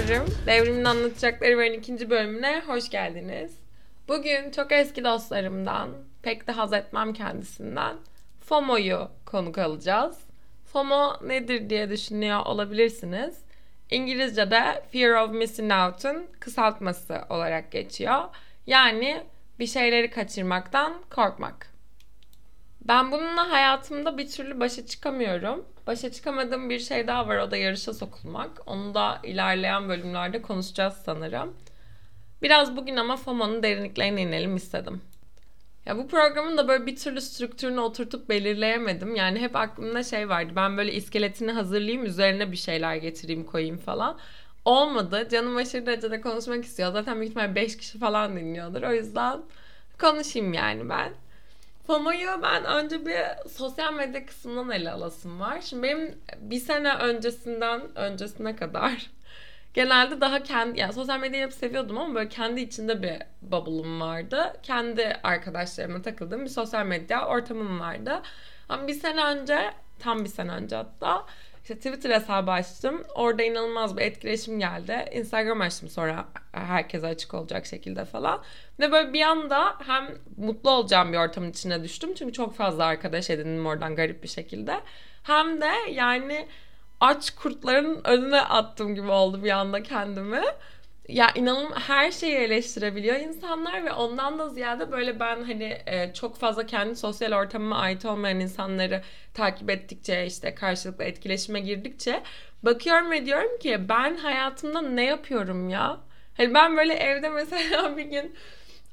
Ben Devrim. Devrim'in anlatacakları ikinci bölümüne hoş geldiniz. Bugün çok eski dostlarımdan, pek de haz etmem kendisinden FOMO'yu konuk alacağız. FOMO nedir diye düşünüyor olabilirsiniz. İngilizce'de Fear of Missing Out'un kısaltması olarak geçiyor. Yani bir şeyleri kaçırmaktan korkmak. Ben bununla hayatımda bir türlü başa çıkamıyorum. Başa çıkamadığım bir şey daha var o da yarışa sokulmak. Onu da ilerleyen bölümlerde konuşacağız sanırım. Biraz bugün ama FOMO'nun derinliklerine inelim istedim. Ya bu programın da böyle bir türlü strüktürünü oturtup belirleyemedim. Yani hep aklımda şey vardı. Ben böyle iskeletini hazırlayayım, üzerine bir şeyler getireyim, koyayım falan. Olmadı. Canım aşırı derecede konuşmak istiyor. Zaten büyük ihtimalle 5 kişi falan dinliyordur. O yüzden konuşayım yani ben. FOMO'yu ben önce bir sosyal medya kısmından ele alasım var. Şimdi benim bir sene öncesinden öncesine kadar genelde daha kendi yani sosyal medyayı hep seviyordum ama böyle kendi içinde bir bubble'ım vardı. Kendi arkadaşlarıma takıldığım bir sosyal medya ortamım vardı. Ama bir sene önce tam bir sene önce hatta işte Twitter hesabı açtım. Orada inanılmaz bir etkileşim geldi. Instagram açtım sonra herkese açık olacak şekilde falan. Ve böyle bir anda hem mutlu olacağım bir ortamın içine düştüm. Çünkü çok fazla arkadaş edindim oradan garip bir şekilde. Hem de yani aç kurtların önüne attım gibi oldu bir anda kendimi. Ya inanın her şeyi eleştirebiliyor insanlar ve ondan da ziyade böyle ben hani e, çok fazla kendi sosyal ortamıma ait olmayan insanları takip ettikçe işte karşılıklı etkileşime girdikçe bakıyorum ve diyorum ki ben hayatımda ne yapıyorum ya? Hani ben böyle evde mesela bir gün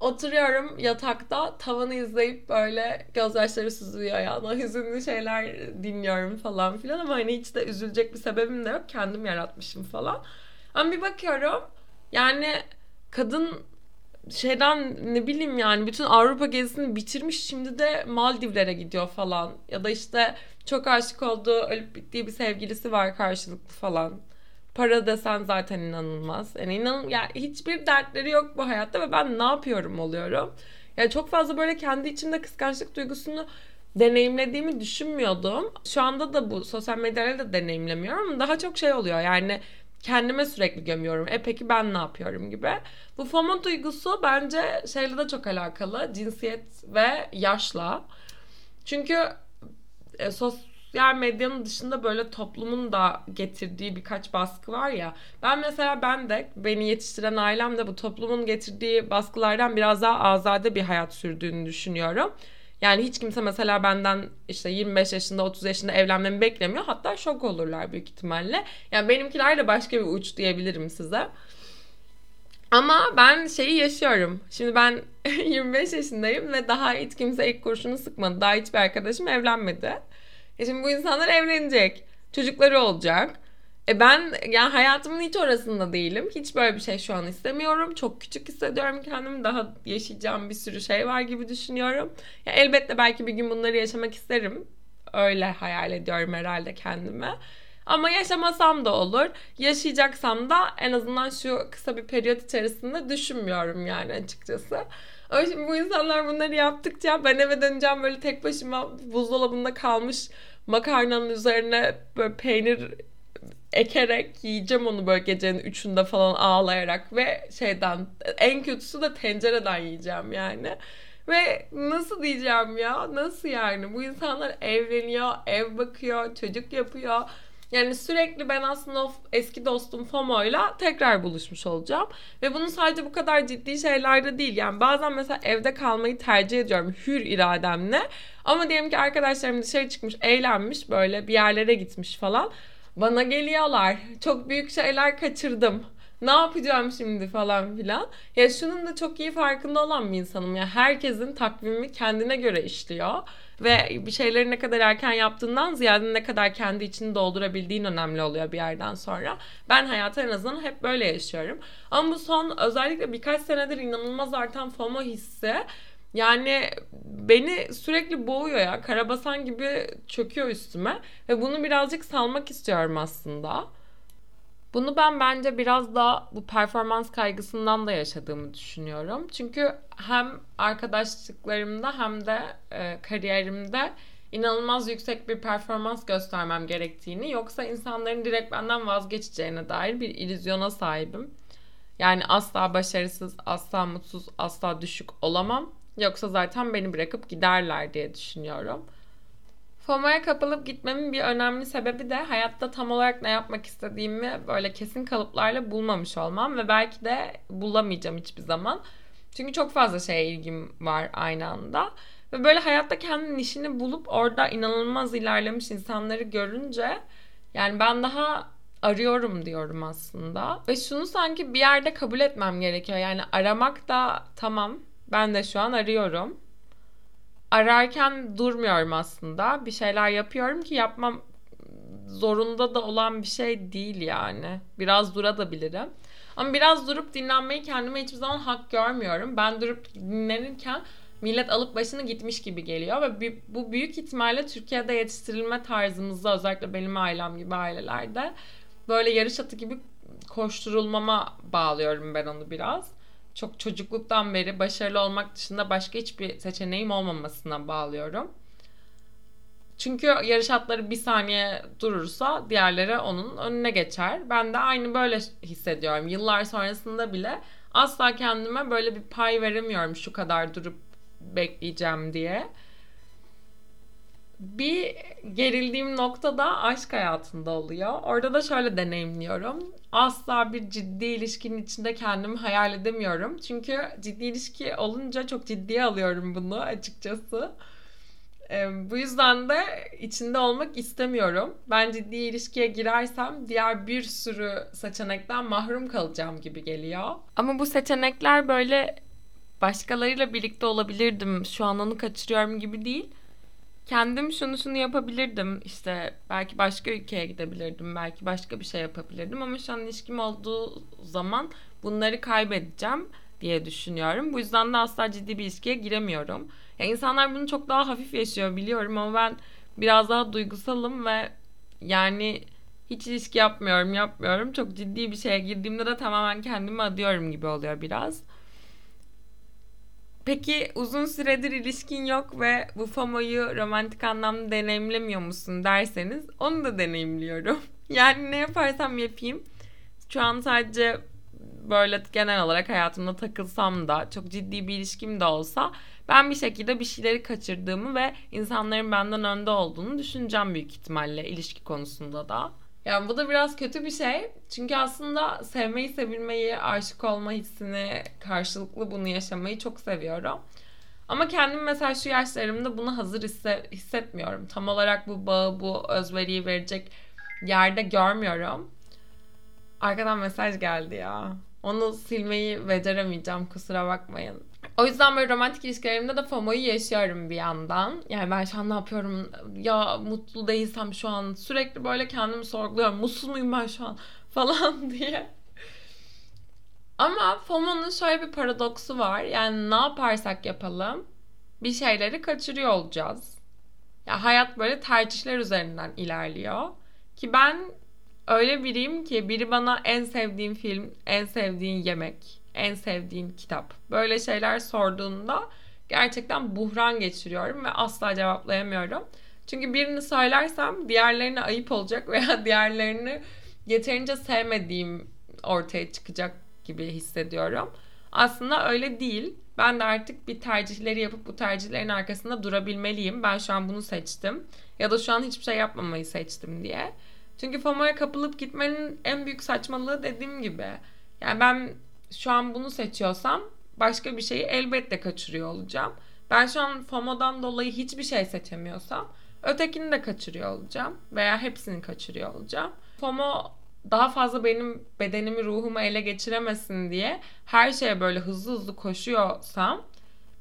oturuyorum yatakta tavanı izleyip böyle gözyaşları süzülüyor ayağına hüzünlü şeyler dinliyorum falan filan ama hani hiç de üzülecek bir sebebim de yok kendim yaratmışım falan. Ama bir bakıyorum yani kadın şeyden ne bileyim yani bütün Avrupa gezisini bitirmiş şimdi de Maldivlere gidiyor falan ya da işte çok aşık olduğu ölüp bittiği bir sevgilisi var karşılıklı falan Para desen zaten inanılmaz. Yani inan yani hiçbir dertleri yok bu hayatta ve ben ne yapıyorum oluyorum. Yani çok fazla böyle kendi içimde kıskançlık duygusunu deneyimlediğimi düşünmüyordum. Şu anda da bu sosyal medyayla da deneyimlemiyorum daha çok şey oluyor. Yani kendime sürekli gömüyorum. E peki ben ne yapıyorum gibi. Bu FOMO duygusu bence şeyle de çok alakalı. Cinsiyet ve yaşla. Çünkü e, sos sosyal medyanın dışında böyle toplumun da getirdiği birkaç baskı var ya. Ben mesela ben de beni yetiştiren ailem de bu toplumun getirdiği baskılardan biraz daha azade bir hayat sürdüğünü düşünüyorum. Yani hiç kimse mesela benden işte 25 yaşında 30 yaşında evlenmemi beklemiyor. Hatta şok olurlar büyük ihtimalle. Yani benimkiler de başka bir uç diyebilirim size. Ama ben şeyi yaşıyorum. Şimdi ben 25 yaşındayım ve daha hiç kimse ilk kurşunu sıkmadı. Daha hiçbir arkadaşım evlenmedi. E şimdi bu insanlar evlenecek. Çocukları olacak. E ben yani hayatımın hiç orasında değilim. Hiç böyle bir şey şu an istemiyorum. Çok küçük hissediyorum kendimi. Daha yaşayacağım bir sürü şey var gibi düşünüyorum. Ya elbette belki bir gün bunları yaşamak isterim. Öyle hayal ediyorum herhalde kendime. Ama yaşamasam da olur. Yaşayacaksam da en azından şu kısa bir periyot içerisinde düşünmüyorum yani açıkçası. Ama şimdi bu insanlar bunları yaptıkça ben eve döneceğim böyle tek başıma buzdolabında kalmış makarnanın üzerine böyle peynir ekerek yiyeceğim onu böyle gecenin üçünde falan ağlayarak ve şeyden en kötüsü de tencereden yiyeceğim yani. Ve nasıl diyeceğim ya? Nasıl yani? Bu insanlar evleniyor, ev bakıyor, çocuk yapıyor. Yani sürekli ben aslında eski dostum FOMO'yla tekrar buluşmuş olacağım. Ve bunun sadece bu kadar ciddi şeylerde değil. Yani bazen mesela evde kalmayı tercih ediyorum hür irademle. Ama diyelim ki arkadaşlarım dışarı çıkmış, eğlenmiş böyle bir yerlere gitmiş falan. Bana geliyorlar. Çok büyük şeyler kaçırdım ne yapacağım şimdi falan filan. Ya şunun da çok iyi farkında olan bir insanım. Ya herkesin takvimi kendine göre işliyor. Ve bir şeyleri ne kadar erken yaptığından ziyade ne kadar kendi içini doldurabildiğin önemli oluyor bir yerden sonra. Ben hayatı en azından hep böyle yaşıyorum. Ama bu son özellikle birkaç senedir inanılmaz artan FOMO hissi yani beni sürekli boğuyor ya. Karabasan gibi çöküyor üstüme. Ve bunu birazcık salmak istiyorum aslında. Bunu ben bence biraz da bu performans kaygısından da yaşadığımı düşünüyorum. Çünkü hem arkadaşlıklarımda hem de e, kariyerimde inanılmaz yüksek bir performans göstermem gerektiğini yoksa insanların direkt benden vazgeçeceğine dair bir illüzyona sahibim. Yani asla başarısız, asla mutsuz, asla düşük olamam. Yoksa zaten beni bırakıp giderler diye düşünüyorum. FOMO'ya kapılıp gitmemin bir önemli sebebi de hayatta tam olarak ne yapmak istediğimi böyle kesin kalıplarla bulmamış olmam ve belki de bulamayacağım hiçbir zaman. Çünkü çok fazla şeye ilgim var aynı anda. Ve böyle hayatta kendi işini bulup orada inanılmaz ilerlemiş insanları görünce yani ben daha arıyorum diyorum aslında. Ve şunu sanki bir yerde kabul etmem gerekiyor. Yani aramak da tamam. Ben de şu an arıyorum. Ararken durmuyorum aslında. Bir şeyler yapıyorum ki yapmam zorunda da olan bir şey değil yani. Biraz durabilirim. Ama biraz durup dinlenmeyi kendime hiçbir zaman hak görmüyorum. Ben durup dinlenirken millet alıp başını gitmiş gibi geliyor ve bu büyük ihtimalle Türkiye'de yetiştirilme tarzımızda özellikle benim ailem gibi ailelerde böyle yarış atı gibi koşturulmama bağlıyorum ben onu biraz. Çok çocukluktan beri başarılı olmak dışında başka hiçbir seçeneğim olmamasına bağlıyorum. Çünkü yarış atları bir saniye durursa diğerleri onun önüne geçer. Ben de aynı böyle hissediyorum. Yıllar sonrasında bile asla kendime böyle bir pay veremiyorum şu kadar durup bekleyeceğim diye. Bir gerildiğim nokta da aşk hayatında oluyor. Orada da şöyle deneyimliyorum. Asla bir ciddi ilişkinin içinde kendimi hayal edemiyorum. Çünkü ciddi ilişki olunca çok ciddiye alıyorum bunu açıkçası. Ee, bu yüzden de içinde olmak istemiyorum. Ben ciddi ilişkiye girersem diğer bir sürü seçenekten mahrum kalacağım gibi geliyor. Ama bu seçenekler böyle başkalarıyla birlikte olabilirdim. Şu an onu kaçırıyorum gibi değil. Kendim şunu şunu yapabilirdim. İşte belki başka ülkeye gidebilirdim. Belki başka bir şey yapabilirdim. Ama şu an ilişkim olduğu zaman bunları kaybedeceğim diye düşünüyorum. Bu yüzden de asla ciddi bir ilişkiye giremiyorum. Ya insanlar bunu çok daha hafif yaşıyor biliyorum ama ben biraz daha duygusalım ve yani hiç ilişki yapmıyorum, yapmıyorum. Çok ciddi bir şeye girdiğimde de tamamen kendimi adıyorum gibi oluyor biraz. Peki uzun süredir ilişkin yok ve bu FOMO'yu romantik anlamda deneyimlemiyor musun derseniz onu da deneyimliyorum. Yani ne yaparsam yapayım. Şu an sadece böyle genel olarak hayatımda takılsam da çok ciddi bir ilişkim de olsa ben bir şekilde bir şeyleri kaçırdığımı ve insanların benden önde olduğunu düşüneceğim büyük ihtimalle ilişki konusunda da. Yani bu da biraz kötü bir şey. Çünkü aslında sevmeyi, sevilmeyi, aşık olma hissini, karşılıklı bunu yaşamayı çok seviyorum. Ama kendim mesela şu yaşlarımda bunu hazır hisse, hissetmiyorum. Tam olarak bu bağı, bu özveriyi verecek yerde görmüyorum. Arkadan mesaj geldi ya. Onu silmeyi beceremeyeceğim kusura bakmayın. O yüzden böyle romantik ilişkilerimde de FOMO'yu yaşıyorum bir yandan. Yani ben şu an ne yapıyorum? Ya mutlu değilsem şu an sürekli böyle kendimi sorguluyorum. Mutsuz muyum ben şu an? Falan diye. Ama FOMO'nun şöyle bir paradoksu var. Yani ne yaparsak yapalım bir şeyleri kaçırıyor olacağız. Ya hayat böyle tercihler üzerinden ilerliyor. Ki ben öyle biriyim ki biri bana en sevdiğin film, en sevdiğin yemek, en sevdiğin kitap. Böyle şeyler sorduğunda gerçekten buhran geçiriyorum ve asla cevaplayamıyorum. Çünkü birini söylersem diğerlerine ayıp olacak veya diğerlerini yeterince sevmediğim ortaya çıkacak gibi hissediyorum. Aslında öyle değil. Ben de artık bir tercihleri yapıp bu tercihlerin arkasında durabilmeliyim. Ben şu an bunu seçtim. Ya da şu an hiçbir şey yapmamayı seçtim diye. Çünkü FOMO'ya kapılıp gitmenin en büyük saçmalığı dediğim gibi. Yani ben şu an bunu seçiyorsam başka bir şeyi elbette kaçırıyor olacağım. Ben şu an FOMO'dan dolayı hiçbir şey seçemiyorsam ötekini de kaçırıyor olacağım veya hepsini kaçırıyor olacağım. FOMO daha fazla benim bedenimi, ruhumu ele geçiremesin diye her şeye böyle hızlı hızlı koşuyorsam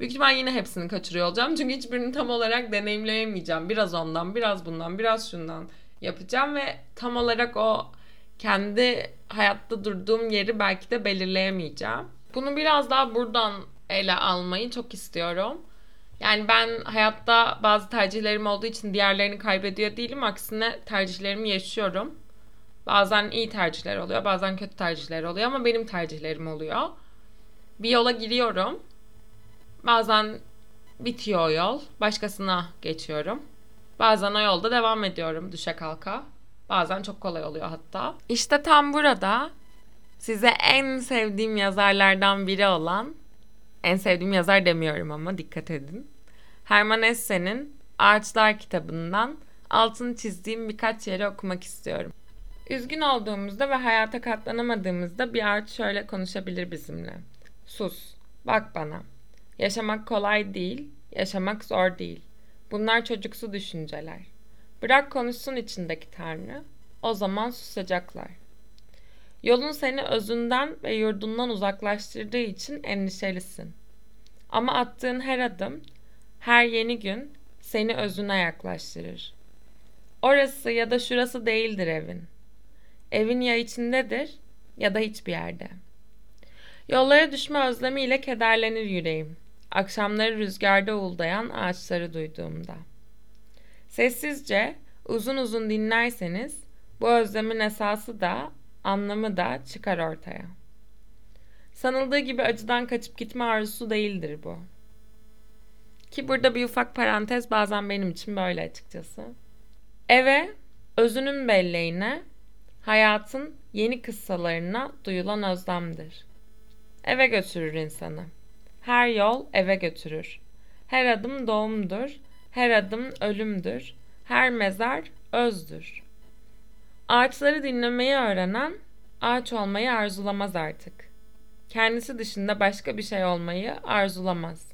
büyük ihtimal yine hepsini kaçırıyor olacağım. Çünkü hiçbirini tam olarak deneyimleyemeyeceğim. Biraz ondan, biraz bundan, biraz şundan yapacağım ve tam olarak o kendi hayatta durduğum yeri belki de belirleyemeyeceğim. Bunu biraz daha buradan ele almayı çok istiyorum. Yani ben hayatta bazı tercihlerim olduğu için diğerlerini kaybediyor değilim. Aksine tercihlerimi yaşıyorum. Bazen iyi tercihler oluyor, bazen kötü tercihler oluyor ama benim tercihlerim oluyor. Bir yola giriyorum. Bazen bitiyor o yol, başkasına geçiyorum. Bazen o yolda devam ediyorum düşe kalka. Bazen çok kolay oluyor hatta. İşte tam burada size en sevdiğim yazarlardan biri olan, en sevdiğim yazar demiyorum ama dikkat edin. Herman Hesse'nin Ağaçlar kitabından altını çizdiğim birkaç yeri okumak istiyorum. Üzgün olduğumuzda ve hayata katlanamadığımızda bir ağaç şöyle konuşabilir bizimle. Sus, bak bana. Yaşamak kolay değil, yaşamak zor değil. Bunlar çocuksu düşünceler. Bırak konuşsun içindeki Tanrı, o zaman susacaklar. Yolun seni özünden ve yurdundan uzaklaştırdığı için endişelisin. Ama attığın her adım, her yeni gün seni özüne yaklaştırır. Orası ya da şurası değildir evin. Evin ya içindedir ya da hiçbir yerde. Yollara düşme özlemiyle kederlenir yüreğim. Akşamları rüzgarda uğuldayan ağaçları duyduğumda. Sessizce, uzun uzun dinlerseniz bu özlemin esası da, anlamı da çıkar ortaya. Sanıldığı gibi acıdan kaçıp gitme arzusu değildir bu. Ki burada bir ufak parantez bazen benim için böyle açıkçası. Eve, özünün belleğine, hayatın yeni kıssalarına duyulan özlemdir. Eve götürür insanı. Her yol eve götürür. Her adım doğumdur, her adım ölümdür, her mezar özdür. Ağaçları dinlemeyi öğrenen ağaç olmayı arzulamaz artık. Kendisi dışında başka bir şey olmayı arzulamaz.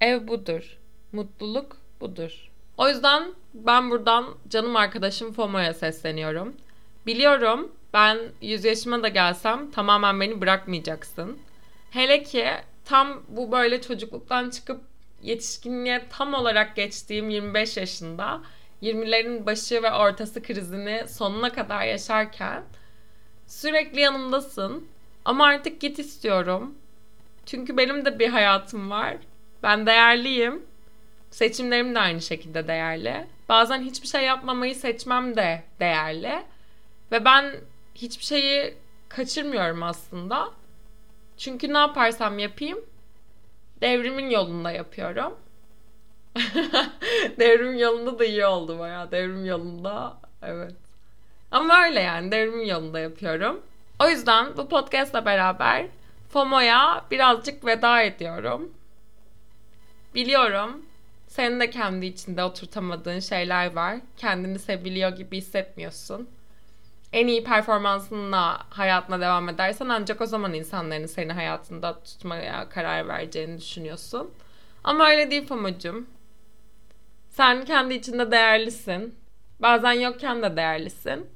Ev budur. Mutluluk budur. O yüzden ben buradan canım arkadaşım FOMO'ya sesleniyorum. Biliyorum ben 100 yaşıma da gelsem tamamen beni bırakmayacaksın. Hele ki tam bu böyle çocukluktan çıkıp yetişkinliğe tam olarak geçtiğim 25 yaşında 20'lerin başı ve ortası krizini sonuna kadar yaşarken sürekli yanımdasın. Ama artık git istiyorum. Çünkü benim de bir hayatım var. Ben değerliyim. Seçimlerim de aynı şekilde değerli. Bazen hiçbir şey yapmamayı seçmem de değerli. Ve ben hiçbir şeyi kaçırmıyorum aslında. Çünkü ne yaparsam yapayım devrimin yolunda yapıyorum. devrim yolunda da iyi oldu baya. Devrim yolunda evet. Ama öyle yani devrim yolunda yapıyorum. O yüzden bu podcastla beraber FOMO'ya birazcık veda ediyorum. Biliyorum senin de kendi içinde oturtamadığın şeyler var. Kendini seviliyor gibi hissetmiyorsun. En iyi performansınla hayatına devam edersen ancak o zaman insanların seni hayatında tutmaya karar vereceğini düşünüyorsun. Ama öyle değil Famucum. Sen kendi içinde değerlisin. Bazen yokken de değerlisin.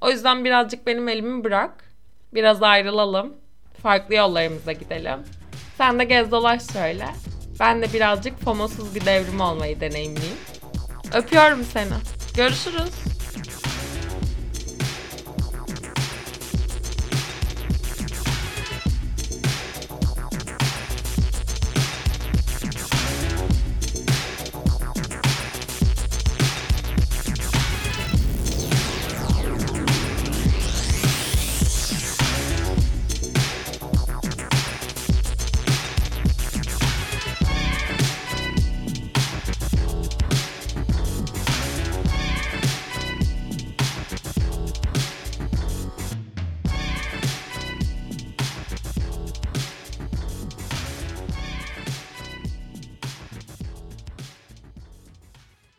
O yüzden birazcık benim elimi bırak. Biraz ayrılalım. Farklı yollarımıza gidelim. Sen de gez dolaş şöyle. Ben de birazcık FOMO'suz bir devrim olmayı deneyimleyeyim. Öpüyorum seni. Görüşürüz.